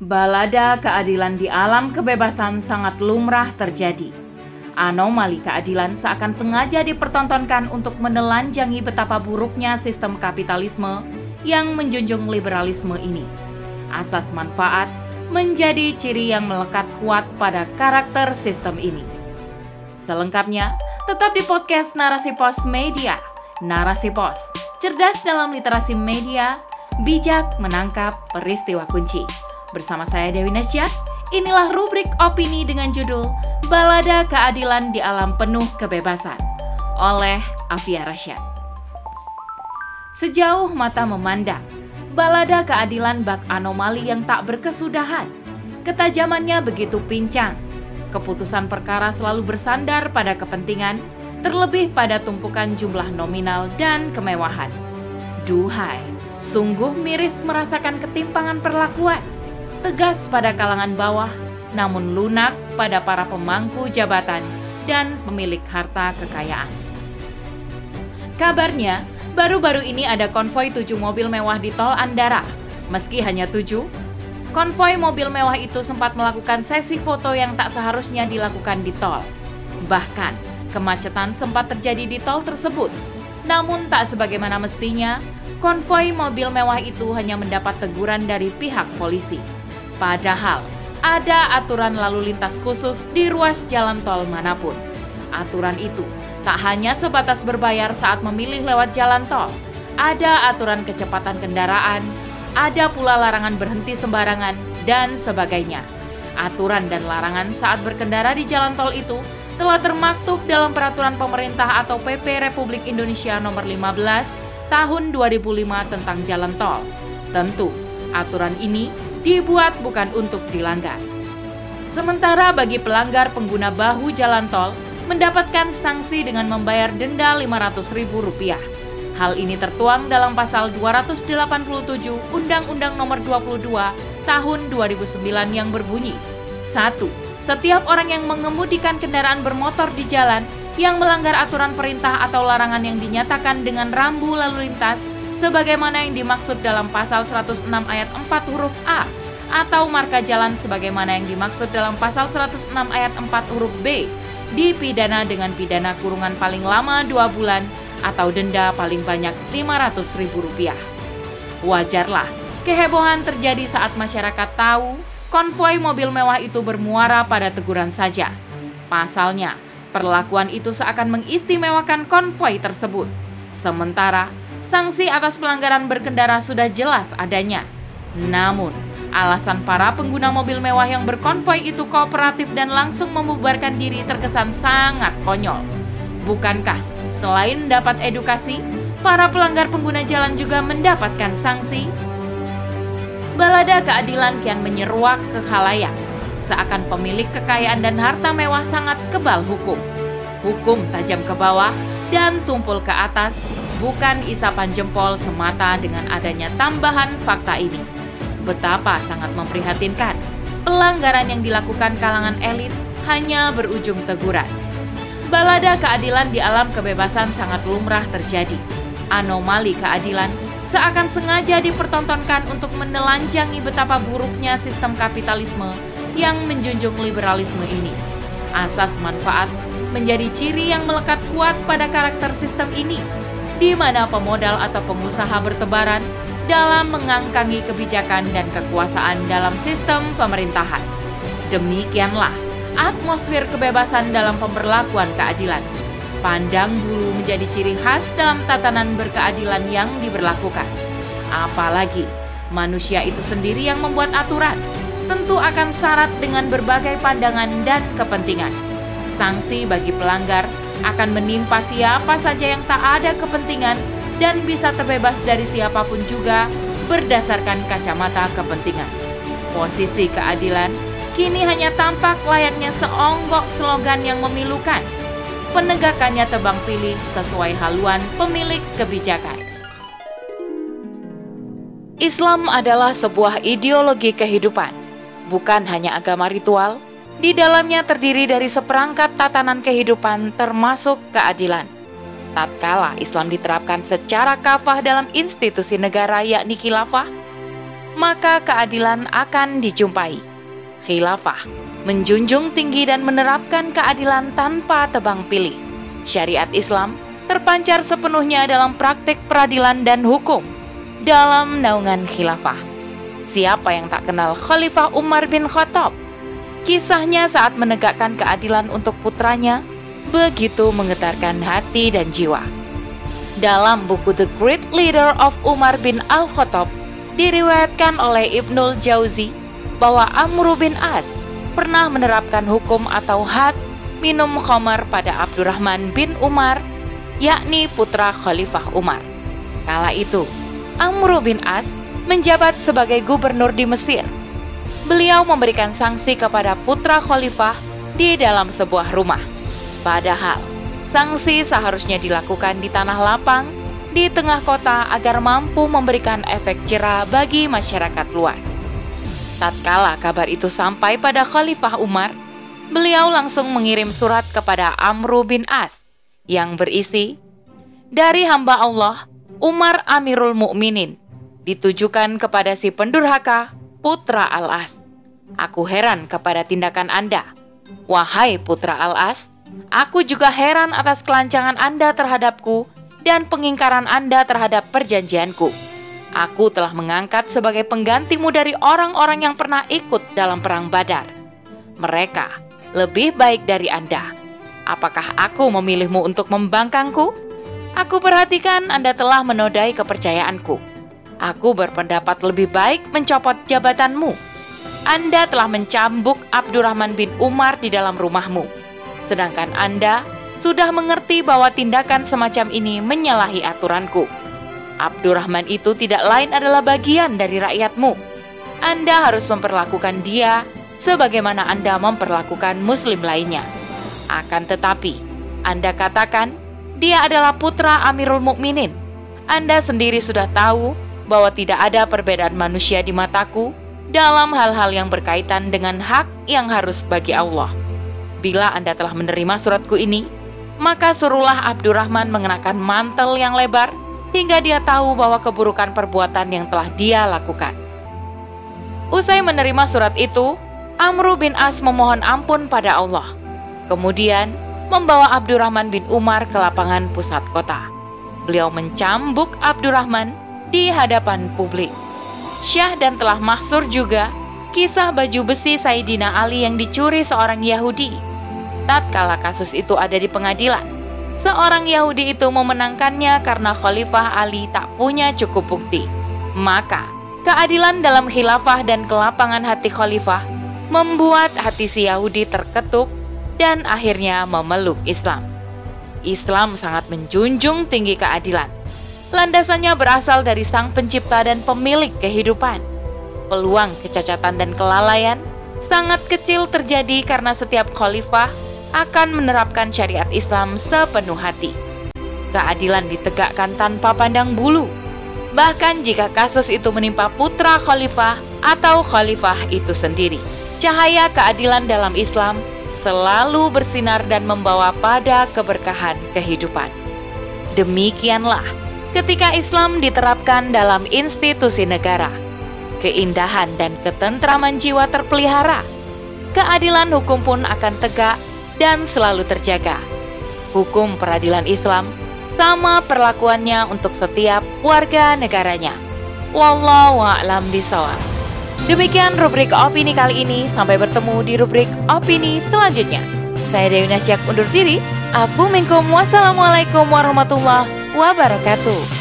Balada keadilan di alam kebebasan sangat lumrah terjadi. Anomali keadilan seakan sengaja dipertontonkan untuk menelanjangi betapa buruknya sistem kapitalisme yang menjunjung liberalisme ini. Asas manfaat menjadi ciri yang melekat kuat pada karakter sistem ini. Selengkapnya, tetap di podcast Narasi Pos Media. Narasi Pos, cerdas dalam literasi media, bijak menangkap peristiwa kunci. Bersama saya Dewi Nasya, inilah rubrik opini dengan judul Balada Keadilan di Alam Penuh Kebebasan oleh Afia Rasyad. Sejauh mata memandang, balada keadilan bak anomali yang tak berkesudahan. Ketajamannya begitu pincang. Keputusan perkara selalu bersandar pada kepentingan, terlebih pada tumpukan jumlah nominal dan kemewahan. Duhai, sungguh miris merasakan ketimpangan perlakuan tegas pada kalangan bawah, namun lunak pada para pemangku jabatan dan pemilik harta kekayaan. Kabarnya, baru-baru ini ada konvoi tujuh mobil mewah di tol Andara. Meski hanya tujuh, konvoi mobil mewah itu sempat melakukan sesi foto yang tak seharusnya dilakukan di tol. Bahkan, kemacetan sempat terjadi di tol tersebut. Namun tak sebagaimana mestinya, konvoi mobil mewah itu hanya mendapat teguran dari pihak polisi. Padahal ada aturan lalu lintas khusus di ruas jalan tol mana pun. Aturan itu tak hanya sebatas berbayar saat memilih lewat jalan tol, ada aturan kecepatan kendaraan, ada pula larangan berhenti sembarangan, dan sebagainya. Aturan dan larangan saat berkendara di jalan tol itu telah termaktub dalam peraturan pemerintah atau PP Republik Indonesia nomor 15 tahun 2005 tentang jalan tol. Tentu, aturan ini dibuat bukan untuk dilanggar. Sementara bagi pelanggar pengguna bahu jalan tol mendapatkan sanksi dengan membayar denda Rp500.000. Hal ini tertuang dalam pasal 287 Undang-Undang Nomor 22 Tahun 2009 yang berbunyi 1. Setiap orang yang mengemudikan kendaraan bermotor di jalan yang melanggar aturan perintah atau larangan yang dinyatakan dengan rambu lalu lintas sebagaimana yang dimaksud dalam pasal 106 ayat 4 huruf A atau marka jalan sebagaimana yang dimaksud dalam pasal 106 ayat 4 huruf B dipidana dengan pidana kurungan paling lama 2 bulan atau denda paling banyak Rp500.000. Wajarlah kehebohan terjadi saat masyarakat tahu konvoi mobil mewah itu bermuara pada teguran saja. Pasalnya, perlakuan itu seakan mengistimewakan konvoi tersebut. Sementara sanksi atas pelanggaran berkendara sudah jelas adanya. Namun, alasan para pengguna mobil mewah yang berkonvoi itu kooperatif dan langsung membubarkan diri terkesan sangat konyol. Bukankah selain mendapat edukasi, para pelanggar pengguna jalan juga mendapatkan sanksi? Balada keadilan kian menyeruak ke khalayak, seakan pemilik kekayaan dan harta mewah sangat kebal hukum. Hukum tajam ke bawah dan tumpul ke atas bukan isapan jempol semata dengan adanya tambahan fakta ini. Betapa sangat memprihatinkan, pelanggaran yang dilakukan kalangan elit hanya berujung teguran. Balada keadilan di alam kebebasan sangat lumrah terjadi. Anomali keadilan seakan sengaja dipertontonkan untuk menelanjangi betapa buruknya sistem kapitalisme yang menjunjung liberalisme ini. Asas manfaat menjadi ciri yang melekat kuat pada karakter sistem ini di mana pemodal atau pengusaha bertebaran dalam mengangkangi kebijakan dan kekuasaan dalam sistem pemerintahan. Demikianlah atmosfer kebebasan dalam pemberlakuan keadilan. Pandang bulu menjadi ciri khas dalam tatanan berkeadilan yang diberlakukan. Apalagi manusia itu sendiri yang membuat aturan, tentu akan syarat dengan berbagai pandangan dan kepentingan. Sanksi bagi pelanggar akan menimpa siapa saja yang tak ada kepentingan dan bisa terbebas dari siapa pun juga berdasarkan kacamata kepentingan. Posisi keadilan kini hanya tampak layaknya seonggok slogan yang memilukan. Penegakannya tebang pilih sesuai haluan pemilik kebijakan. Islam adalah sebuah ideologi kehidupan, bukan hanya agama ritual, di dalamnya terdiri dari seperangkat tatanan kehidupan termasuk keadilan. Tatkala Islam diterapkan secara kafah dalam institusi negara yakni khilafah, maka keadilan akan dijumpai. Khilafah menjunjung tinggi dan menerapkan keadilan tanpa tebang pilih. Syariat Islam terpancar sepenuhnya dalam praktik peradilan dan hukum dalam naungan khilafah. Siapa yang tak kenal Khalifah Umar bin Khattab? Kisahnya saat menegakkan keadilan untuk putranya begitu menggetarkan hati dan jiwa. Dalam buku The Great Leader of Umar bin Al-Khattab diriwayatkan oleh Ibnul Jauzi bahwa Amr bin As pernah menerapkan hukum atau had minum khamar pada Abdurrahman bin Umar, yakni putra Khalifah Umar. Kala itu, Amr bin As menjabat sebagai gubernur di Mesir. Beliau memberikan sanksi kepada putra Khalifah di dalam sebuah rumah. Padahal, sanksi seharusnya dilakukan di tanah lapang di tengah kota agar mampu memberikan efek jerah bagi masyarakat luas. Tatkala kabar itu sampai pada Khalifah Umar, beliau langsung mengirim surat kepada Amr bin As yang berisi, Dari hamba Allah, Umar Amirul Mukminin ditujukan kepada si pendurhaka Putra Al-As. Aku heran kepada tindakan Anda. Wahai Putra Al-As, aku juga heran atas kelancangan Anda terhadapku dan pengingkaran Anda terhadap perjanjianku. Aku telah mengangkat sebagai penggantimu dari orang-orang yang pernah ikut dalam perang Badar. Mereka lebih baik dari Anda. Apakah aku memilihmu untuk membangkangku? Aku perhatikan Anda telah menodai kepercayaanku. Aku berpendapat lebih baik mencopot jabatanmu. Anda telah mencambuk Abdurrahman bin Umar di dalam rumahmu. Sedangkan Anda sudah mengerti bahwa tindakan semacam ini menyalahi aturanku. Abdurrahman itu tidak lain adalah bagian dari rakyatmu. Anda harus memperlakukan dia sebagaimana Anda memperlakukan muslim lainnya. Akan tetapi, Anda katakan dia adalah putra Amirul Mukminin. Anda sendiri sudah tahu bahwa tidak ada perbedaan manusia di mataku dalam hal-hal yang berkaitan dengan hak yang harus bagi Allah. Bila Anda telah menerima suratku ini, maka suruhlah Abdurrahman mengenakan mantel yang lebar hingga dia tahu bahwa keburukan perbuatan yang telah dia lakukan. Usai menerima surat itu, Amru bin As memohon ampun pada Allah. Kemudian, membawa Abdurrahman bin Umar ke lapangan pusat kota. Beliau mencambuk Abdurrahman di hadapan publik. Syah dan telah mahsur juga kisah baju besi Sayyidina Ali yang dicuri seorang Yahudi. Tatkala kasus itu ada di pengadilan, seorang Yahudi itu memenangkannya karena Khalifah Ali tak punya cukup bukti. Maka, keadilan dalam khilafah dan kelapangan hati Khalifah membuat hati si Yahudi terketuk dan akhirnya memeluk Islam. Islam sangat menjunjung tinggi keadilan. Landasannya berasal dari Sang Pencipta dan Pemilik kehidupan. Peluang kecacatan dan kelalaian sangat kecil terjadi karena setiap khalifah akan menerapkan syariat Islam sepenuh hati. Keadilan ditegakkan tanpa pandang bulu. Bahkan jika kasus itu menimpa putra khalifah atau khalifah itu sendiri. Cahaya keadilan dalam Islam selalu bersinar dan membawa pada keberkahan kehidupan. Demikianlah ketika Islam diterapkan dalam institusi negara, keindahan dan ketentraman jiwa terpelihara, keadilan hukum pun akan tegak dan selalu terjaga. Hukum peradilan Islam sama perlakuannya untuk setiap warga negaranya. Wallahu a'lam bishawab. Demikian rubrik opini kali ini. Sampai bertemu di rubrik opini selanjutnya. Saya Dewi Nasyak undur diri. Assalamualaikum warahmatullahi wabarakatuh.